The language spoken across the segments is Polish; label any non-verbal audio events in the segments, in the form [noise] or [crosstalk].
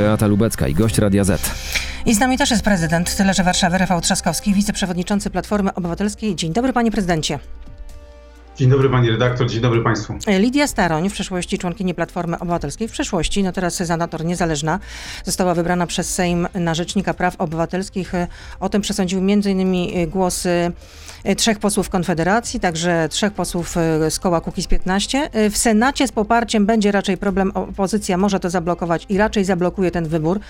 Beata Lubecka i gość Radia Z. I z nami też jest prezydent Tyleże Warszawy, Rafał Trzaskowski, wiceprzewodniczący Platformy Obywatelskiej. Dzień dobry, panie prezydencie. Dzień dobry pani redaktor, dzień dobry państwu. Lidia Staroń, w przeszłości członkini Platformy Obywatelskiej, w przeszłości, no teraz senator niezależna, została wybrana przez Sejm na Rzecznika Praw Obywatelskich. O tym przesądziły m.in. głosy trzech posłów Konfederacji, także trzech posłów z koła Kukiz 15. W Senacie z poparciem będzie raczej problem, opozycja może to zablokować i raczej zablokuje ten wybór.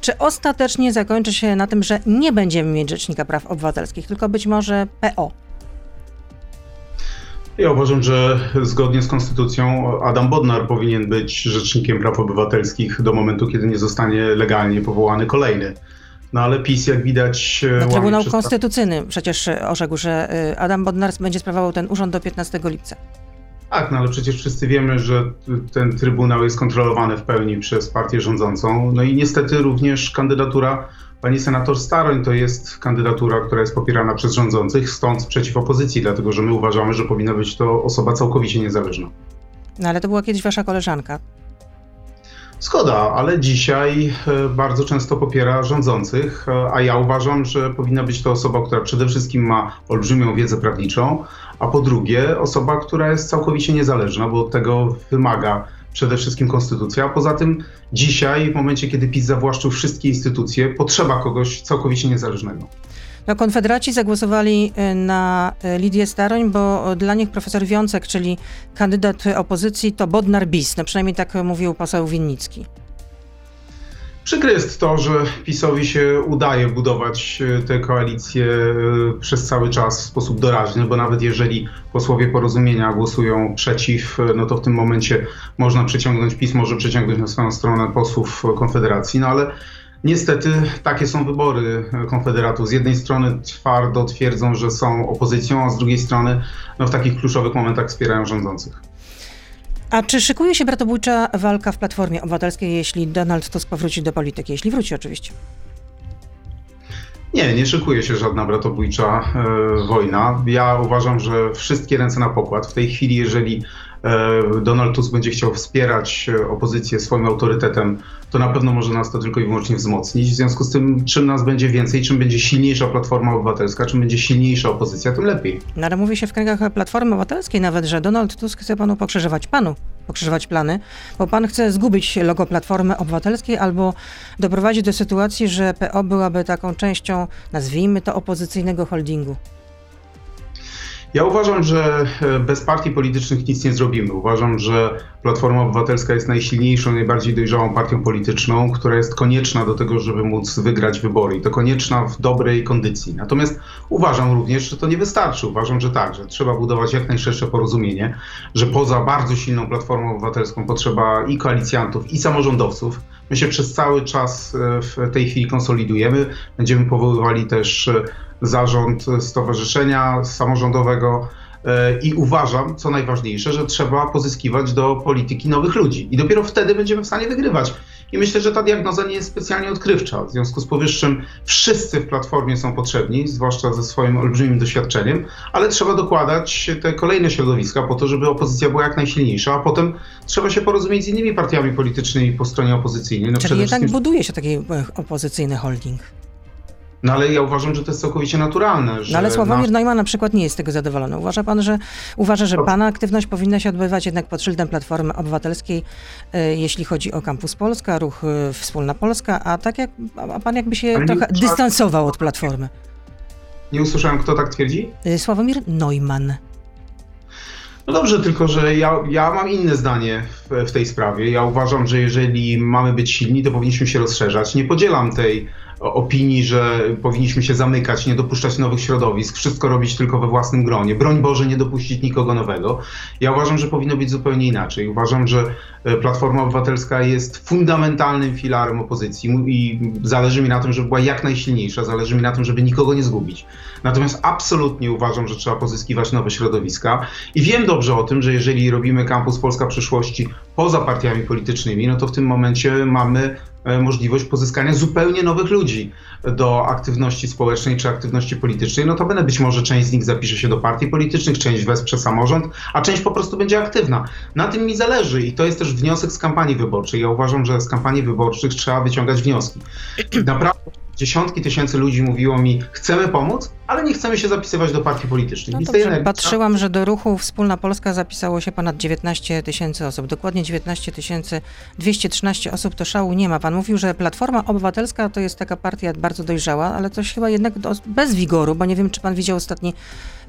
Czy ostatecznie zakończy się na tym, że nie będziemy mieć Rzecznika Praw Obywatelskich, tylko być może PO? Ja uważam, że zgodnie z konstytucją Adam Bodnar powinien być rzecznikiem praw obywatelskich do momentu, kiedy nie zostanie legalnie powołany kolejny. No ale PiS, jak widać. No, Trybunał Konstytucyjny przecież orzekł, że y, Adam Bodnar będzie sprawował ten urząd do 15 lipca. Tak, no ale przecież wszyscy wiemy, że ten Trybunał jest kontrolowany w pełni przez partię rządzącą. No i niestety również kandydatura Pani senator Staroń to jest kandydatura, która jest popierana przez rządzących, stąd przeciw opozycji, dlatego że my uważamy, że powinna być to osoba całkowicie niezależna. No ale to była kiedyś wasza koleżanka. Zgoda, ale dzisiaj e, bardzo często popiera rządzących, e, a ja uważam, że powinna być to osoba, która przede wszystkim ma olbrzymią wiedzę prawniczą, a po drugie osoba, która jest całkowicie niezależna, bo tego wymaga przede wszystkim konstytucja, a poza tym dzisiaj, w momencie, kiedy PiS zawłaszczył wszystkie instytucje, potrzeba kogoś całkowicie niezależnego. No, konfederaci zagłosowali y, na y, Lidię Staroń, bo dla nich profesor Wiącek, czyli kandydat opozycji, to Bodnar bis. No, przynajmniej tak mówił poseł Winnicki. Przykre jest to, że PiSowi się udaje budować e, tę koalicję e, przez cały czas w sposób doraźny, bo nawet jeżeli posłowie porozumienia głosują przeciw, e, no to w tym momencie można przeciągnąć PiS, może przeciągnąć na swoją stronę posłów Konfederacji, no ale Niestety takie są wybory Konfederatów. Z jednej strony twardo twierdzą, że są opozycją, a z drugiej strony no, w takich kluczowych momentach wspierają rządzących. A czy szykuje się bratobójcza walka w Platformie Obywatelskiej, jeśli Donald Tusk powróci do polityki? Jeśli wróci oczywiście. Nie, nie szykuje się żadna bratobójcza e, wojna. Ja uważam, że wszystkie ręce na pokład. W tej chwili, jeżeli Donald Tusk będzie chciał wspierać e, opozycję swoim autorytetem, to na pewno może nas to tylko i wyłącznie wzmocnić. W związku z tym, czym nas będzie więcej, czym będzie silniejsza Platforma Obywatelska, czym będzie silniejsza opozycja, tym lepiej. No ale mówi się w kręgach Platformy Obywatelskiej nawet, że Donald Tusk chce panu pokrzyżować, panu pokrzyżować plany, bo pan chce zgubić logo Platformy Obywatelskiej albo doprowadzić do sytuacji, że PO byłaby taką częścią, nazwijmy to, opozycyjnego holdingu. Ja uważam, że e, bez partii politycznych nic nie zrobimy. Uważam, że Platforma Obywatelska jest najsilniejszą, najbardziej dojrzałą partią polityczną, która jest konieczna do tego, żeby móc wygrać wybory. I to konieczna w dobrej kondycji. Natomiast uważam również, że to nie wystarczy. Uważam, że tak, że trzeba budować jak najszersze porozumienie, że poza bardzo silną Platformą Obywatelską potrzeba i koalicjantów, i samorządowców. My się przez cały czas e, w tej chwili konsolidujemy. Będziemy powoływali też e, zarząd stowarzyszenia samorządowego. E, I uważam, co najważniejsze, że trzeba pozyskiwać do polityki nowych ludzi. I dopiero wtedy będziemy w stanie wygrywać. I myślę, że ta diagnoza nie jest specjalnie odkrywcza. W związku z powyższym wszyscy w platformie są potrzebni, zwłaszcza ze swoim olbrzymim doświadczeniem, ale trzeba dokładać te kolejne środowiska po to, żeby opozycja była jak najsilniejsza, a potem trzeba się porozumieć z innymi partiami politycznymi po stronie opozycyjnej. No Czyli jednak wszystkim... buduje się taki e, opozycyjny holding. No ale ja uważam, że to jest całkowicie naturalne. no ale Sławomir. Neumann na przykład nie jest z tego zadowolony. Uważa pan, że uważa, że pana aktywność powinna się odbywać jednak pod szyldem Platformy Obywatelskiej, y, jeśli chodzi o Kampus Polska, ruch y, Wspólna Polska, a tak jak a pan jakby się ale trochę nie... dystansował od Platformy. Nie usłyszałem, kto tak twierdzi? Y, Sławomir Neumann. No dobrze, tylko że ja, ja mam inne zdanie w, w tej sprawie. Ja uważam, że jeżeli mamy być silni, to powinniśmy się rozszerzać. Nie podzielam tej opinii, że powinniśmy się zamykać, nie dopuszczać nowych środowisk, wszystko robić tylko we własnym gronie. Broń Boże, nie dopuścić nikogo nowego. Ja uważam, że powinno być zupełnie inaczej. Uważam, że e, Platforma Obywatelska jest fundamentalnym filarem opozycji i zależy mi na tym, żeby była jak najsilniejsza, zależy mi na tym, żeby nikogo nie zgubić. Natomiast absolutnie uważam, że trzeba pozyskiwać nowe środowiska i wiem dobrze o tym, że jeżeli robimy kampus Polska przyszłości poza partiami politycznymi, no to w tym momencie mamy możliwość pozyskania zupełnie nowych ludzi do aktywności społecznej czy aktywności politycznej. No to będę być może część z nich zapisze się do partii politycznych, część wesprze samorząd, a część po prostu będzie aktywna. Na tym mi zależy i to jest też wniosek z kampanii wyborczej. Ja uważam, że z kampanii wyborczych trzeba wyciągać wnioski. Naprawdę dziesiątki tysięcy ludzi mówiło mi, chcemy pomóc, ale nie chcemy się zapisywać do partii politycznych. No dobrze, energii, patrzyłam, że do ruchu Wspólna Polska zapisało się ponad 19 tysięcy osób. Dokładnie 19 213 osób to szału nie ma. Pan mówił, że Platforma Obywatelska to jest taka partia bardzo dojrzała, ale coś chyba jednak bez wigoru, bo nie wiem, czy pan widział ostatni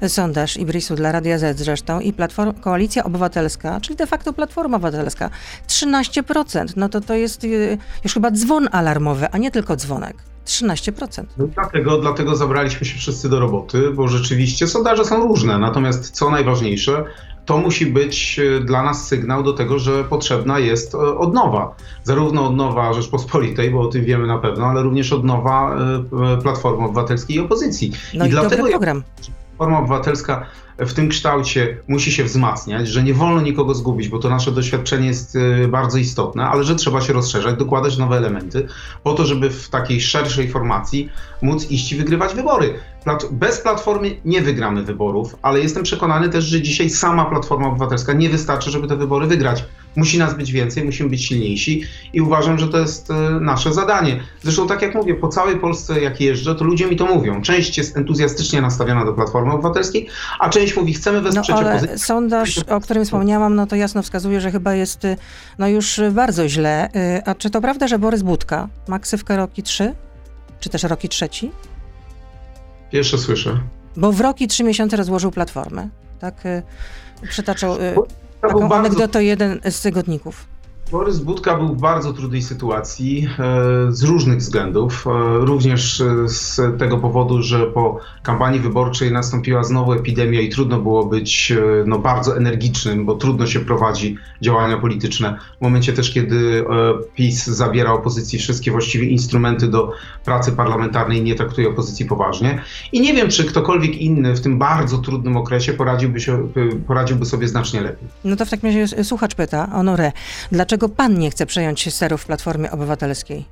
sondaż Ibrisu dla Radia Z zresztą i Platforma, Koalicja Obywatelska, czyli de facto Platforma Obywatelska, 13%. No to to jest y, już chyba dzwon alarmowy, a nie tylko dzwonek. 13%. No dlatego, dlatego zabraliśmy się wszyscy do roboty, bo rzeczywiście sondaże są różne. Natomiast co najważniejsze, to musi być e, dla nas sygnał do tego, że potrzebna jest e, odnowa. Zarówno odnowa Rzeczpospolitej, bo o tym wiemy na pewno, ale również odnowa e, Platformy Obywatelskiej i opozycji. No i, i dlatego program. Platforma Obywatelska w tym kształcie musi się wzmacniać, że nie wolno nikogo zgubić, bo to nasze doświadczenie jest y, bardzo istotne, ale że trzeba się rozszerzać, dokładać nowe elementy, po to, żeby w takiej szerszej formacji móc iść i wygrywać wybory. Bez platformy nie wygramy wyborów, ale jestem przekonany też, że dzisiaj sama Platforma Obywatelska nie wystarczy, żeby te wybory wygrać. Musi nas być więcej, musimy być silniejsi i uważam, że to jest e, nasze zadanie. Zresztą, tak jak mówię, po całej Polsce, jak jeżdżę, to ludzie mi to mówią. Część jest entuzjastycznie nastawiona do Platformy Obywatelskiej, a część mówi, chcemy wesprzeć no, ale opozycję. Sondaż, o którym wspomniałam, no to jasno wskazuje, że chyba jest e, no już bardzo źle. E, a czy to prawda, że Borys Budka ma ksywkę Roki 3? Czy też Roki trzeci? Pierwsze słyszę. Bo w Roki trzy miesiące rozłożył Platformę. Tak przytaczał taką bardzo... anegdotę jeden z tygodników. Borys Budka był w bardzo trudnej sytuacji e, z różnych względów. E, również e, z tego powodu, że po kampanii wyborczej nastąpiła znowu epidemia i trudno było być no, bardzo energicznym, bo trudno się prowadzi działania polityczne. W momencie też, kiedy PiS zabiera opozycji wszystkie właściwie instrumenty do pracy parlamentarnej, nie traktuje opozycji poważnie. I nie wiem, czy ktokolwiek inny w tym bardzo trudnym okresie poradziłby, się, poradziłby sobie znacznie lepiej. No to w takim razie słuchacz pyta, Honore, dlaczego Dlaczego pan nie chce przejąć sterów Platformy Obywatelskiej?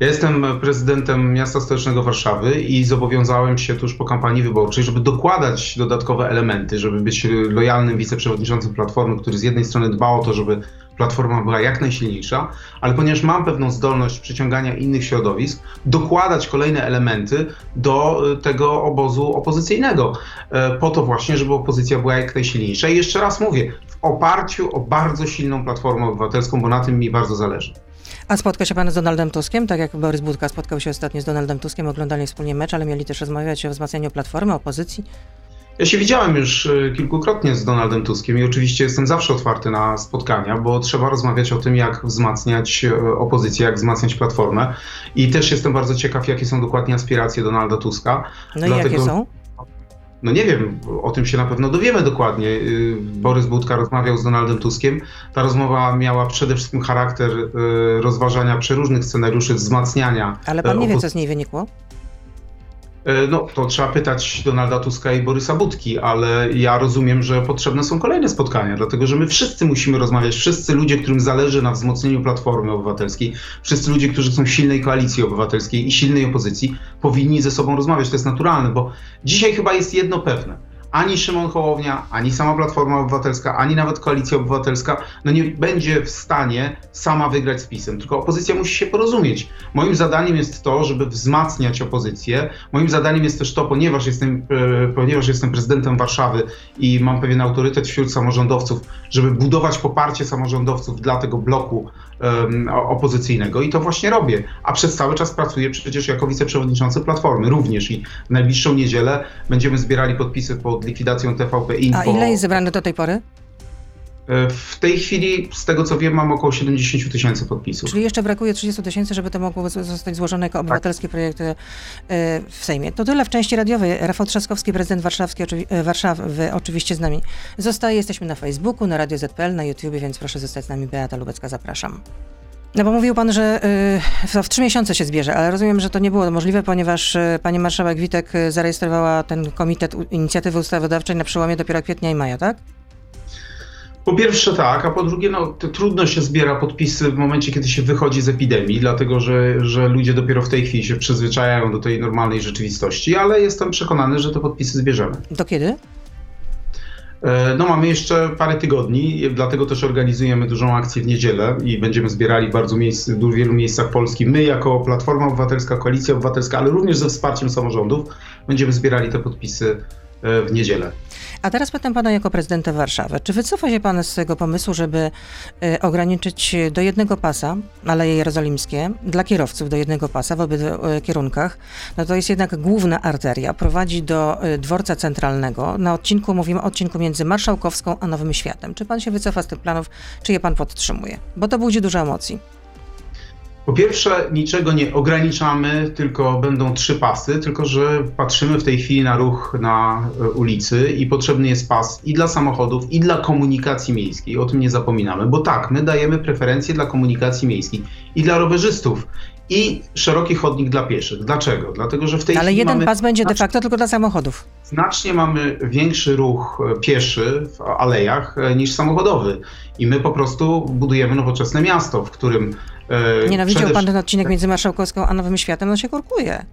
Ja jestem prezydentem miasta stołecznego Warszawy i zobowiązałem się tuż po kampanii wyborczej, żeby dokładać dodatkowe elementy, żeby być lojalnym wiceprzewodniczącym Platformy, który z jednej strony dba o to, żeby Platforma była jak najsilniejsza, ale ponieważ mam pewną zdolność przyciągania innych środowisk, dokładać kolejne elementy do e, tego obozu opozycyjnego, e, po to właśnie, żeby opozycja była jak najsilniejsza. I jeszcze raz mówię, w oparciu o bardzo silną Platformę Obywatelską, bo na tym mi bardzo zależy. A spotka się pan z Donaldem Tuskiem, tak jak Borys Budka spotkał się ostatnio z Donaldem Tuskiem, oglądali wspólnie mecz, ale mieli też rozmawiać o wzmacnianiu Platformy, opozycji? Ja się widziałem już e, kilkukrotnie z Donaldem Tuskiem i oczywiście jestem zawsze otwarty na spotkania, bo trzeba rozmawiać o tym, jak wzmacniać e, opozycję, jak wzmacniać platformę. I też jestem bardzo ciekaw, jakie są dokładnie aspiracje Donalda Tuska. No Dlatego... i jakie są? No nie wiem, o tym się na pewno dowiemy dokładnie. E, Borys Budka rozmawiał z Donaldem Tuskiem. Ta rozmowa miała przede wszystkim charakter rozważania przeróżnych scenariuszy wzmacniania. Ale pan nie wie, co z niej wynikło? E, no, to trzeba pytać Donalda Tuska i Borysa Budki, ale ja rozumiem, że potrzebne są kolejne spotkania, dlatego że my wszyscy musimy rozmawiać, wszyscy ludzie, którym zależy na wzmocnieniu Platformy Obywatelskiej, wszyscy ludzie, którzy chcą silnej koalicji obywatelskiej i silnej opozycji, powinni ze sobą rozmawiać. To jest naturalne, bo dzisiaj chyba jest jedno pewne ani Szymon Hołownia, ani sama Platforma Obywatelska, ani nawet Koalicja Obywatelska no nie będzie w stanie sama wygrać z PiSem, tylko opozycja musi się porozumieć. Moim zadaniem jest to, żeby wzmacniać opozycję. Moim zadaniem jest też to, ponieważ jestem, e, ponieważ jestem prezydentem Warszawy i mam pewien autorytet wśród samorządowców, żeby budować poparcie samorządowców dla tego bloku um, opozycyjnego i to właśnie robię. A przez cały czas pracuję przecież jako wiceprzewodniczący Platformy również i w najbliższą niedzielę będziemy zbierali podpisy pod likwidacją TVP Info. A ile jest zebrane do tej pory? E, w tej chwili, z tego co wiem, mam około 70 tysięcy podpisów. Czyli jeszcze brakuje 30 tysięcy, żeby to mogło zostać złożone jako obywatelskie projekty e, w Sejmie. To tyle w części radiowej. Rafał Trzaskowski, prezydent warszawski, e, Warszawy, oczywiście z nami zostaje. Jesteśmy na Facebooku, na Radio ZPL, na YouTube, więc proszę zostać z nami. Beata Lubecka, zapraszam. No bo mówił pan, że y, w trzy miesiące się zbierze, ale rozumiem, że to nie było możliwe, ponieważ y, pani marszałek Witek zarejestrowała ten komitet inicjatywy ustawodawczej na przełomie dopiero kwietnia i maja, tak? Po pierwsze tak, a po drugie no, trudno się zbiera podpisy w momencie, kiedy się wychodzi z epidemii, dlatego że, że ludzie dopiero w tej chwili się przyzwyczajają do tej normalnej rzeczywistości, ale jestem przekonany, że te podpisy zbierzemy. Do kiedy? E, no mamy jeszcze parę tygodni, dlatego też organizujemy dużą akcję w niedzielę i będziemy zbierali bardzo miejsc, w wielu miejscach Polski. My jako Platforma Obywatelska, Koalicja Obywatelska, ale również ze wsparciem samorządów będziemy zbierali te podpisy e, w niedzielę. A teraz pytam pana jako prezydenta Warszawy. Czy wycofa się pan z tego pomysłu, żeby y, ograniczyć do jednego pasa Aleje Jerozolimskie dla kierowców do jednego pasa w obydwu y, kierunkach? No to jest jednak główna arteria. Prowadzi do y, dworca centralnego. Na odcinku mówimy o odcinku między Marszałkowską a Nowym Światem. Czy pan się wycofa z tych planów, czy je pan podtrzymuje? Bo to budzi dużo emocji. Po pierwsze, niczego nie ograniczamy, tylko będą trzy pasy, tylko że patrzymy w tej chwili na ruch na e, ulicy i potrzebny jest pas i dla samochodów, i dla komunikacji miejskiej. O tym nie zapominamy, bo tak, my dajemy preferencje dla komunikacji miejskiej i dla rowerzystów. I szeroki chodnik dla pieszych. Dlaczego? Dlatego, że w tej Ale chwili. jeden mamy pas będzie de facto tylko dla samochodów. Znacznie mamy większy ruch e, pieszy w alejach e, niż samochodowy. I my po prostu budujemy nowoczesne miasto, w którym Nie no, widział pan ten odcinek między Marszałkowską a Nowym Światem, no się korkuje.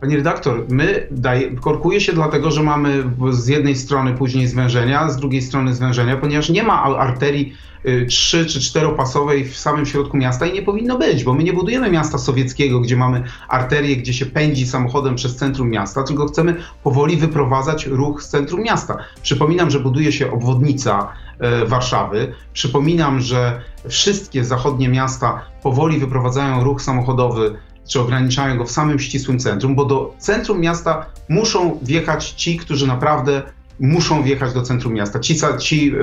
Panie redaktor, my daje, korkuje się dlatego, że mamy z jednej strony później zwężenia, z drugiej strony zwężenia, ponieważ nie ma arterii y, trzy czy czteropasowej w samym środku miasta i nie powinno być, bo my nie budujemy miasta sowieckiego, gdzie mamy arterię, gdzie się pędzi samochodem przez centrum miasta, tylko chcemy powoli wyprowadzać ruch z centrum miasta. Przypominam, że buduje się obwodnica e, Warszawy. Przypominam, że wszystkie zachodnie miasta powoli wyprowadzają ruch samochodowy czy ograniczają go w samym ścisłym centrum, bo do centrum miasta muszą wjechać ci, którzy naprawdę muszą wjechać do centrum miasta, ci, ci,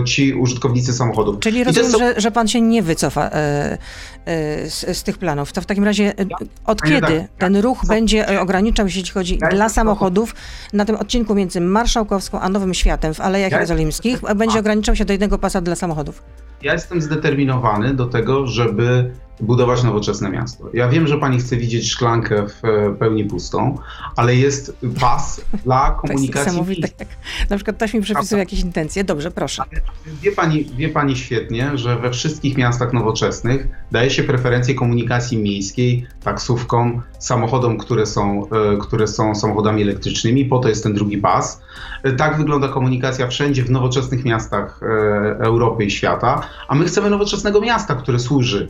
e, ci użytkownicy samochodów. Czyli rozumiem, są... że, że pan się nie wycofa e, e, z, z, tych planów. To w takim razie e, od kiedy tak, ten ruch będzie ograniczał się, jeśli chodzi ja dla samochodów, na tym odcinku między Marszałkowską a Nowym Światem w Alejach ja Jerozolimskich, będzie ograniczał się do jednego pasa dla samochodów? Ja jestem zdeterminowany do tego, żeby budować nowoczesne miasto. Ja wiem, że pani chce widzieć szklankę w e, pełni pustą, ale jest pas dla komunikacji. [laughs] To jest jak na przykład ktoś mi przepisuje jakieś intencje. Dobrze, proszę. Wie pani, wie pani świetnie, że we wszystkich miastach nowoczesnych daje się preferencje komunikacji miejskiej, taksówkom, samochodom, które są, e, które są samochodami elektrycznymi, po to jest ten drugi pas. E, tak wygląda komunikacja wszędzie w nowoczesnych miastach Europy i świata, a my chcemy nowoczesnego miasta, które służy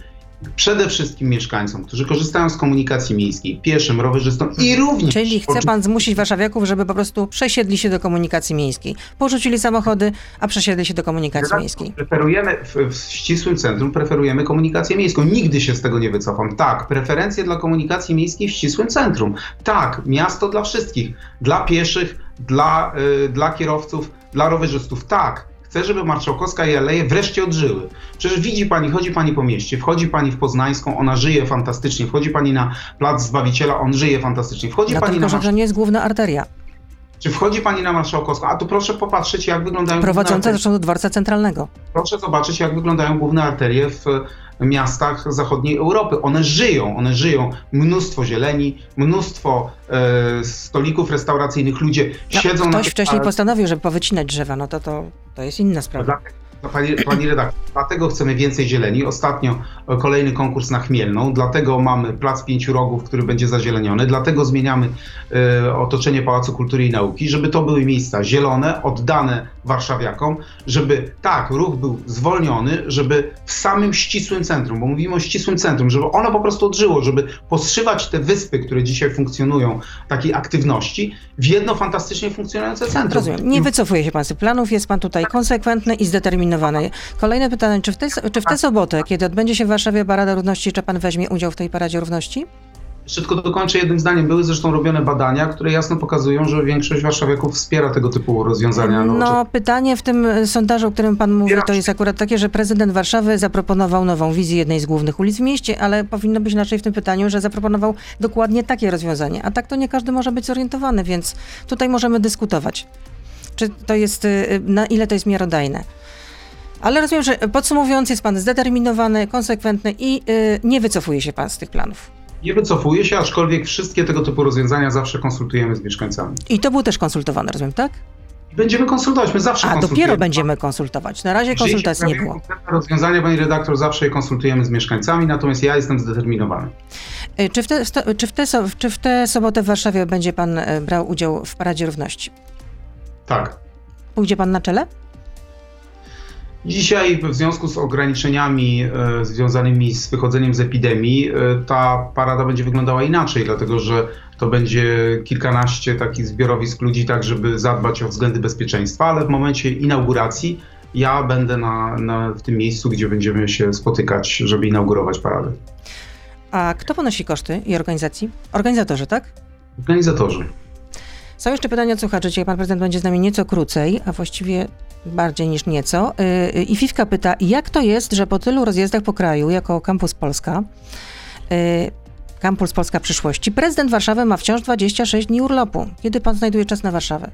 przede wszystkim mieszkańcom, którzy korzystają z komunikacji miejskiej, pieszym, rowerzystom i również... Czyli chce pan zmusić warszawiaków, żeby po prostu przesiedli się do komunikacji miejskiej. Porzucili samochody, a przesiedli się do komunikacji miejskiej. Preferujemy, w, w ścisłym centrum preferujemy komunikację miejską. Nigdy się z tego nie wycofam. Tak, preferencje dla komunikacji miejskiej w ścisłym centrum. Tak, miasto dla wszystkich. Dla pieszych, dla, y, dla kierowców, dla rowerzystów. Tak, Chcę, żeby Marszałkowska i Aleje wreszcie odżyły. Przecież widzi pani, chodzi pani po mieście, wchodzi pani w Poznańską, ona żyje fantastycznie, wchodzi pani na Plac Zbawiciela, on żyje fantastycznie. Wchodzi Dlatego, pani na... że to nie jest główna arteria. Czy wchodzi pani na Marszałkowską? A to proszę popatrzeć, jak wyglądają... Prowadzące zresztą do dworca centralnego. Proszę zobaczyć, jak wyglądają główne arterie w miastach zachodniej Europy. One żyją, one żyją. Mnóstwo zieleni, mnóstwo e, stolików restauracyjnych, ludzie no, siedzą... Ktoś na wcześniej postanowił, żeby powycinać drzewa, no to, to, to jest inna sprawa. Pani, pani redaktor, dlatego chcemy więcej zieleni. Ostatnio e, kolejny konkurs na Chmielną, dlatego mamy Plac Pięciu Rogów, który będzie zazieleniony, dlatego zmieniamy y, otoczenie Pałacu Kultury i Nauki, żeby to były miejsca zielone, oddane warszawiakom, żeby tak, ruch był zwolniony, żeby w samym ścisłym centrum, bo mówimy o ścisłym centrum, żeby ono po prostu odżyło, żeby poszywać te wyspy, które dzisiaj funkcjonują, takiej aktywności, w jedno fantastycznie funkcjonujące centrum. Rozumiem. Nie wycofuje się pan z planów, jest pan tutaj konsekwentny i zdeterminowany Kolejne pytanie, czy w, tej, czy w tę sobotę, kiedy odbędzie się w Warszawie Parada Równości, czy pan weźmie udział w tej Paradzie Równości? Tylko dokończę jednym zdaniem. Były zresztą robione badania, które jasno pokazują, że większość warszawiaków wspiera tego typu rozwiązania. No, no pytanie w tym sondażu, o którym pan mówi, to jest akurat takie, że prezydent Warszawy zaproponował nową wizję jednej z głównych ulic w mieście, ale powinno być inaczej w tym pytaniu, że zaproponował dokładnie takie rozwiązanie. A tak to nie każdy może być zorientowany, więc tutaj możemy dyskutować. Czy to jest, y, na ile to jest miarodajne. Ale rozumiem, że podsumowując, jest pan zdeterminowany, konsekwentny i yy, nie wycofuje się pan z tych planów. Nie wycofuje się, aczkolwiek wszystkie tego typu rozwiązania zawsze konsultujemy z mieszkańcami. I to było też konsultowane, rozumiem, tak? Będziemy konsultować, my zawsze A, dopiero będziemy konsultować. Na razie konsultacji nie było. rozwiązania, pani redaktor, zawsze je konsultujemy z mieszkańcami, natomiast ja jestem zdeterminowany. Y, Czy w, te, czy, w te, czy w tę sobotę w Warszawie będzie pan y, brał udział w Paradzie Równości? Tak. Pójdzie pan na czele? Dzisiaj w związku z ograniczeniami e, związanymi z wychodzeniem z epidemii, e, ta parada będzie wyglądała inaczej, dlatego że to będzie kilkanaście takich zbiorowisk ludzi, tak żeby zadbać o względy bezpieczeństwa, ale w momencie inauguracji ja będę na, na, w tym miejscu, gdzie będziemy się spotykać, żeby inaugurować paradę. A kto ponosi koszty i organizacji? Organizatorzy, tak? Organizatorzy. Są jeszcze pytania od słuchaczy. Dzisiaj pan prezydent będzie z nami nieco krócej, a właściwie bardziej niż nieco. Yy, yy, I Fifka pyta, jak to jest, że po tylu rozjazdach po kraju, jako Campus Polska, yy, Campus Polska przyszłości, prezydent Warszawy ma wciąż 26 dni urlopu. Kiedy pan znajduje czas na Warszawę?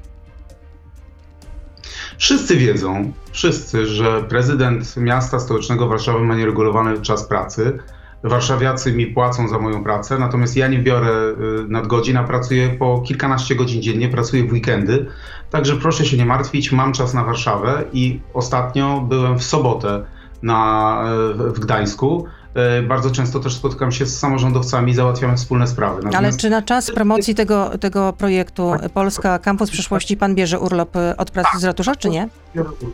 Wszyscy wiedzą, wszyscy, że prezydent miasta stołecznego Warszawy ma nieregulowany czas pracy. Warszawiacy mi płacą za moją pracę, natomiast ja nie biorę y, nadgodzin, a pracuję po kilkanaście godzin dziennie, pracuję w weekendy. Także proszę się nie martwić, mam czas na Warszawę i ostatnio byłem w sobotę na, y, w Gdańsku. Y, Bardzo często też spotykam się z samorządowcami, załatwiamy wspólne sprawy. Ale Natomiast- czy na czas promocji tego, tego projektu Polska Campus Przyszłości pan bierze urlop y, od pracy z ratusza, czy nie?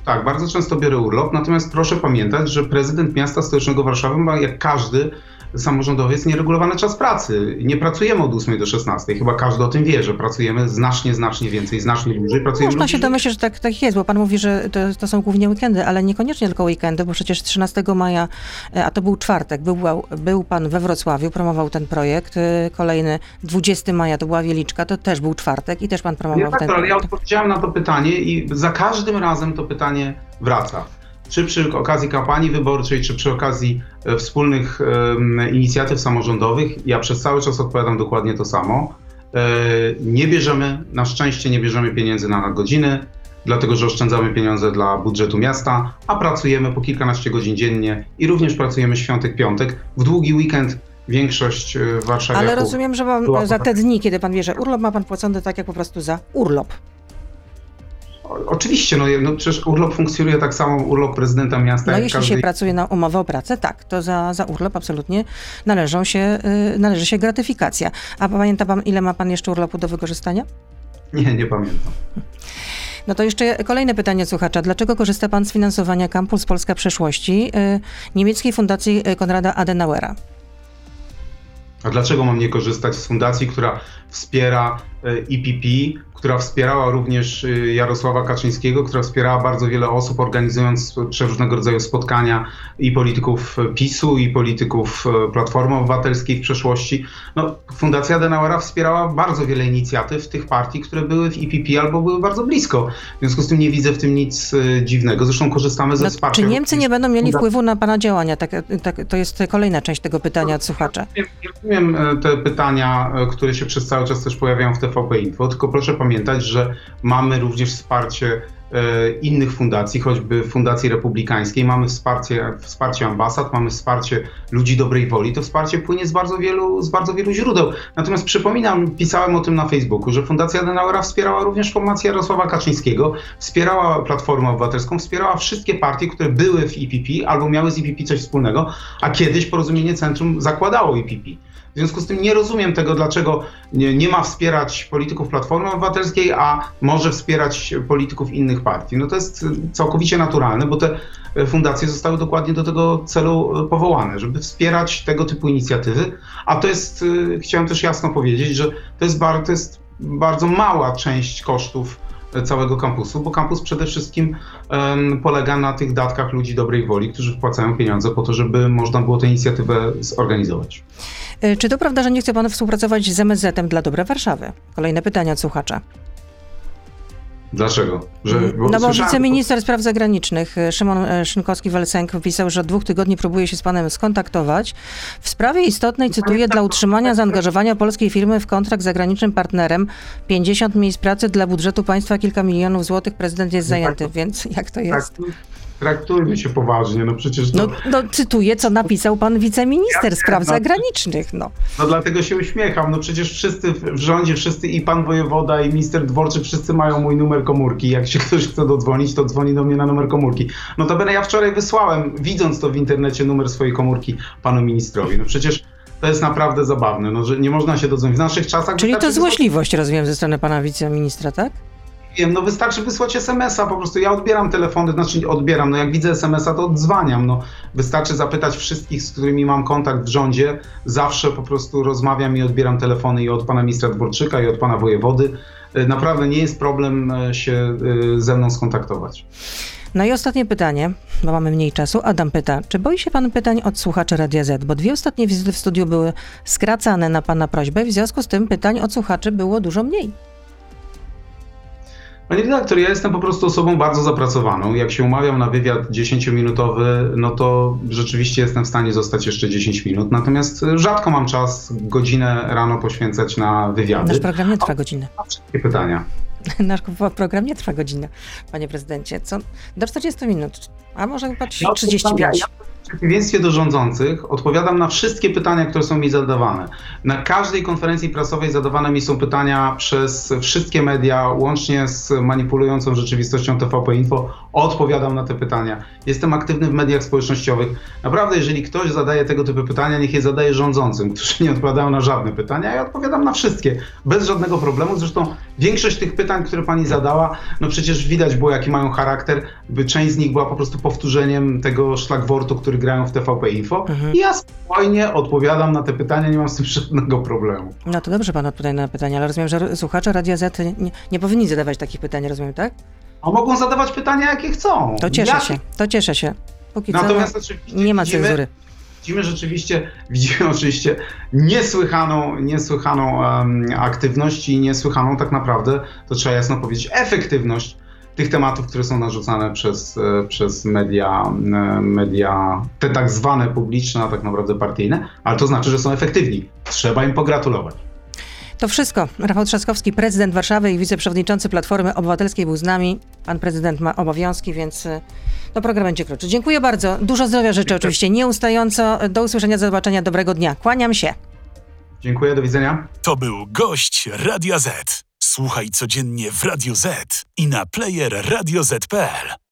Tak, bardzo często biorę urlop, natomiast proszę pamiętać, że prezydent miasta stołecznego Warszawy ma jak każdy samorządowiec nieregulowany czas pracy. Nie pracujemy od 8 do 16. Chyba każdy o tym wie, że pracujemy znacznie, znacznie więcej, znacznie dłużej. Pracujemy Można się dłużej. domyśleć, że tak, tak jest, bo pan mówi, że to, to są głównie weekendy, ale niekoniecznie tylko weekendy, bo przecież 13 maja, e, a to był czwartek, był, był pan we Wrocławiu, promował ten projekt. e, Kolejny 20 maja to była Wieliczka, to też był czwartek i też pan promował tak, ten ale ja projekt. odpowiedziałem na to pytanie i za każdym razem to pytanie wraca. Czy przy okazji kampanii wyborczej, czy przy okazji e, wspólnych inicjatyw samorządowych, ja przez cały czas odpowiadam dokładnie to samo. E, nie bierzemy, na szczęście nie bierzemy pieniędzy na nadgodziny, dlatego że oszczędzamy pieniądze dla budżetu miasta, a pracujemy po kilkanaście godzin dziennie i również pracujemy świątek, piątek. W długi weekend większość e, warszawiaków... Ale rozumiem, że była- za te dni, kiedy pan bierze urlop, ma pan płacony tak jak po prostu za urlop. Oczywiście, no, no przecież urlop funkcjonuje tak samo, urlop prezydenta miasta, No jeśli się pracuje na umowę o pracę, tak, to za, za urlop absolutnie należą się, y, należy się gratyfikacja. A pamięta pan, ile ma pan jeszcze urlopu do wykorzystania? Nie, nie pamiętam. No to jeszcze kolejne pytanie słuchacza. Dlaczego korzysta pan z finansowania Campus Polska Przyszłości y, niemieckiej fundacji y, Konrada Adenauera? A dlaczego mam nie korzystać z fundacji, która wspiera e, IPP, która wspierała również e, Jarosława Kaczyńskiego, która wspierała bardzo wiele osób, organizując przeróżnego rodzaju spotkania i polityków PiSu, i polityków e, Platformy Obywatelskiej w przeszłości. No, Fundacja Adenauera wspierała bardzo wiele inicjatyw tych partii, które były w IPP albo były bardzo blisko. W związku z tym nie widzę w tym nic e, dziwnego. Zresztą korzystamy ze No, wsparcia. czy Niemcy nie będą mieli wpływu na pana działania? Tak, tak, to jest kolejna część tego pytania od słuchacza. Ja rozumiem e, te pytania, które się przez cały czas też pojawiają w TVP Info, tylko proszę pamiętać, że mamy również wsparcie e, innych fundacji, choćby Fundacji Republikańskiej, mamy wsparcie, wsparcie ambasad, mamy wsparcie ludzi dobrej woli. To wsparcie płynie z bardzo wielu, z bardzo wielu źródeł. Natomiast przypominam, pisałem o tym na Facebooku, że Fundacja Adenauera wspierała również formację Jarosława Kaczyńskiego, wspierała Platformę Obywatelską, wspierała wszystkie partie, które były w IPP albo miały z IPP coś wspólnego, a kiedyś Porozumienie Centrum zakładało IPP. W związku z tym nie rozumiem tego, dlaczego nie, nie ma wspierać polityków Platformy Obywatelskiej, a może wspierać polityków innych partii. No to jest całkowicie naturalne, bo te fundacje zostały dokładnie do tego celu y, powołane, żeby wspierać tego typu inicjatywy. A to jest, y, chciałem też jasno powiedzieć, że to jest, bar, to jest bardzo mała część kosztów y, całego kampusu, bo kampus przede wszystkim em, polega na tych datkach ludzi dobrej woli, którzy wpłacają pieniądze po to, żeby można było tę inicjatywę zorganizować. Y, Czy to prawda, że nie chce pan współpracować z MSZ-em dla dobra Warszawy? Kolejne pytanie od słuchacza. Dlaczego? Że, no bo wiceminister spraw zagranicznych y, Szymon y, Szynkowski-Welsenk pisał, że od dwóch tygodni próbuje się z panem skontaktować w sprawie istotnej, cytuję, dla utrzymania zaangażowania polskiej firmy w kontrakt z zagranicznym partnerem 50 miejsc pracy dla budżetu państwa kilka milionów złotych prezydent jest zajęty, więc jak to Tak, jest? Traktujmy się poważnie, no przecież to... No, no cytuję, co napisał pan wiceminister Ja spraw no. zagranicznych, no. No dlatego się uśmiecham. No przecież wszyscy w rządzie, wszyscy i pan wojewoda, i minister dworczy, wszyscy mają mój numer komórki. Jak się [laughs] ktoś chce dodzwonić, to dzwoni do mnie na numer komórki. No to będę ja wczoraj wysłałem, widząc to w internecie, numer swojej komórki panu ministrowi. No przecież to jest naprawdę zabawne, no, że nie można się dodzwonić. W naszych czasach Czyli to wystarczy złośliwość, rozumiem, ze strony pana wiceministra, tak? Wiem, no wystarczy wysłać SMS-a, po prostu ja odbieram telefony, znaczy odbieram, no jak widzę SMS-a, to odzwaniam, no wystarczy zapytać wszystkich, z którymi mam kontakt w rządzie, zawsze po prostu rozmawiam i odbieram telefony i od pana ministra Dworczyka i od pana wojewody. Y, Naprawdę nie jest problem e, się y, ze mną skontaktować. No i ostatnie pytanie, bo mamy mniej czasu. Adam pyta, czy boi się pan pytań od słuchaczy Radia Z? Bo dwie ostatnie wizyty w studiu były skracane na pana prośbę, w związku z tym pytań od słuchaczy było dużo mniej. Panie redaktor, ja jestem po prostu osobą bardzo zapracowaną. Jak się umawiam na wywiad 10-minutowy, no to rzeczywiście jestem w stanie zostać jeszcze 10 minut. Natomiast rzadko mam czas godzinę rano poświęcać na wywiady. Nasz program nie trwa godzinę. Na wszystkie pytania. [laughs] Nasz program nie trwa godzinę, panie prezydencie. Co? Do 40 minut, a może Ja 35. Ja w przeciwieństwie do rządzących odpowiadam na wszystkie pytania, które są mi zadawane. Na każdej konferencji prasowej zadawane mi są pytania przez wszystkie media, łącznie z manipulującą rzeczywistością TVP Info. Odpowiadam na te pytania. Jestem aktywny w mediach społecznościowych. Naprawdę, jeżeli ktoś zadaje tego typu pytania, niech je zadaje rządzącym, którzy nie odpowiadają na żadne pytania. Ja odpowiadam na wszystkie, bez żadnego problemu. Zresztą większość tych pytań, które pani zadała, no przecież widać było, jaki mają charakter. By Część z nich była po prostu powtórzeniem tego szlagwortu, który grają w TVP Info. I ja spokojnie odpowiadam na te pytania, nie mam z tym żadnego problemu. No to dobrze pan odpowiada na pytania, ale rozumiem, że słuchacze Radia Z nie, nie powinni zadawać takich pytań, rozumiem, tak? A mogą zadawać pytania, jakie chcą. To cieszę Jakie- się, to cieszę się. Póki Natomiast co oczywiście nie ma cenzury. Widzimy rzeczywiście, widzimy oczywiście niesłychaną, niesłychaną em, aktywność i niesłychaną tak naprawdę, to trzeba jasno powiedzieć, efektywność tych tematów, które są narzucane przez, e, przez media, media, te tak zwane publiczne, a tak naprawdę partyjne, ale to znaczy, że są efektywni. Trzeba im pogratulować. To wszystko. Rafał Trzaskowski, prezydent Warszawy i wiceprzewodniczący Platformy Obywatelskiej był z nami. Pan prezydent ma obowiązki, więc no, program będzie krótszy. Dziękuję bardzo. Dużo zdrowia życzę oczywiście, nieustająco. Do usłyszenia, do zobaczenia, dobrego dnia. Kłaniam się. Dziękuję, do widzenia. To był gość Radia Z. Słuchaj codziennie w Radio Z i na player radioz.pl.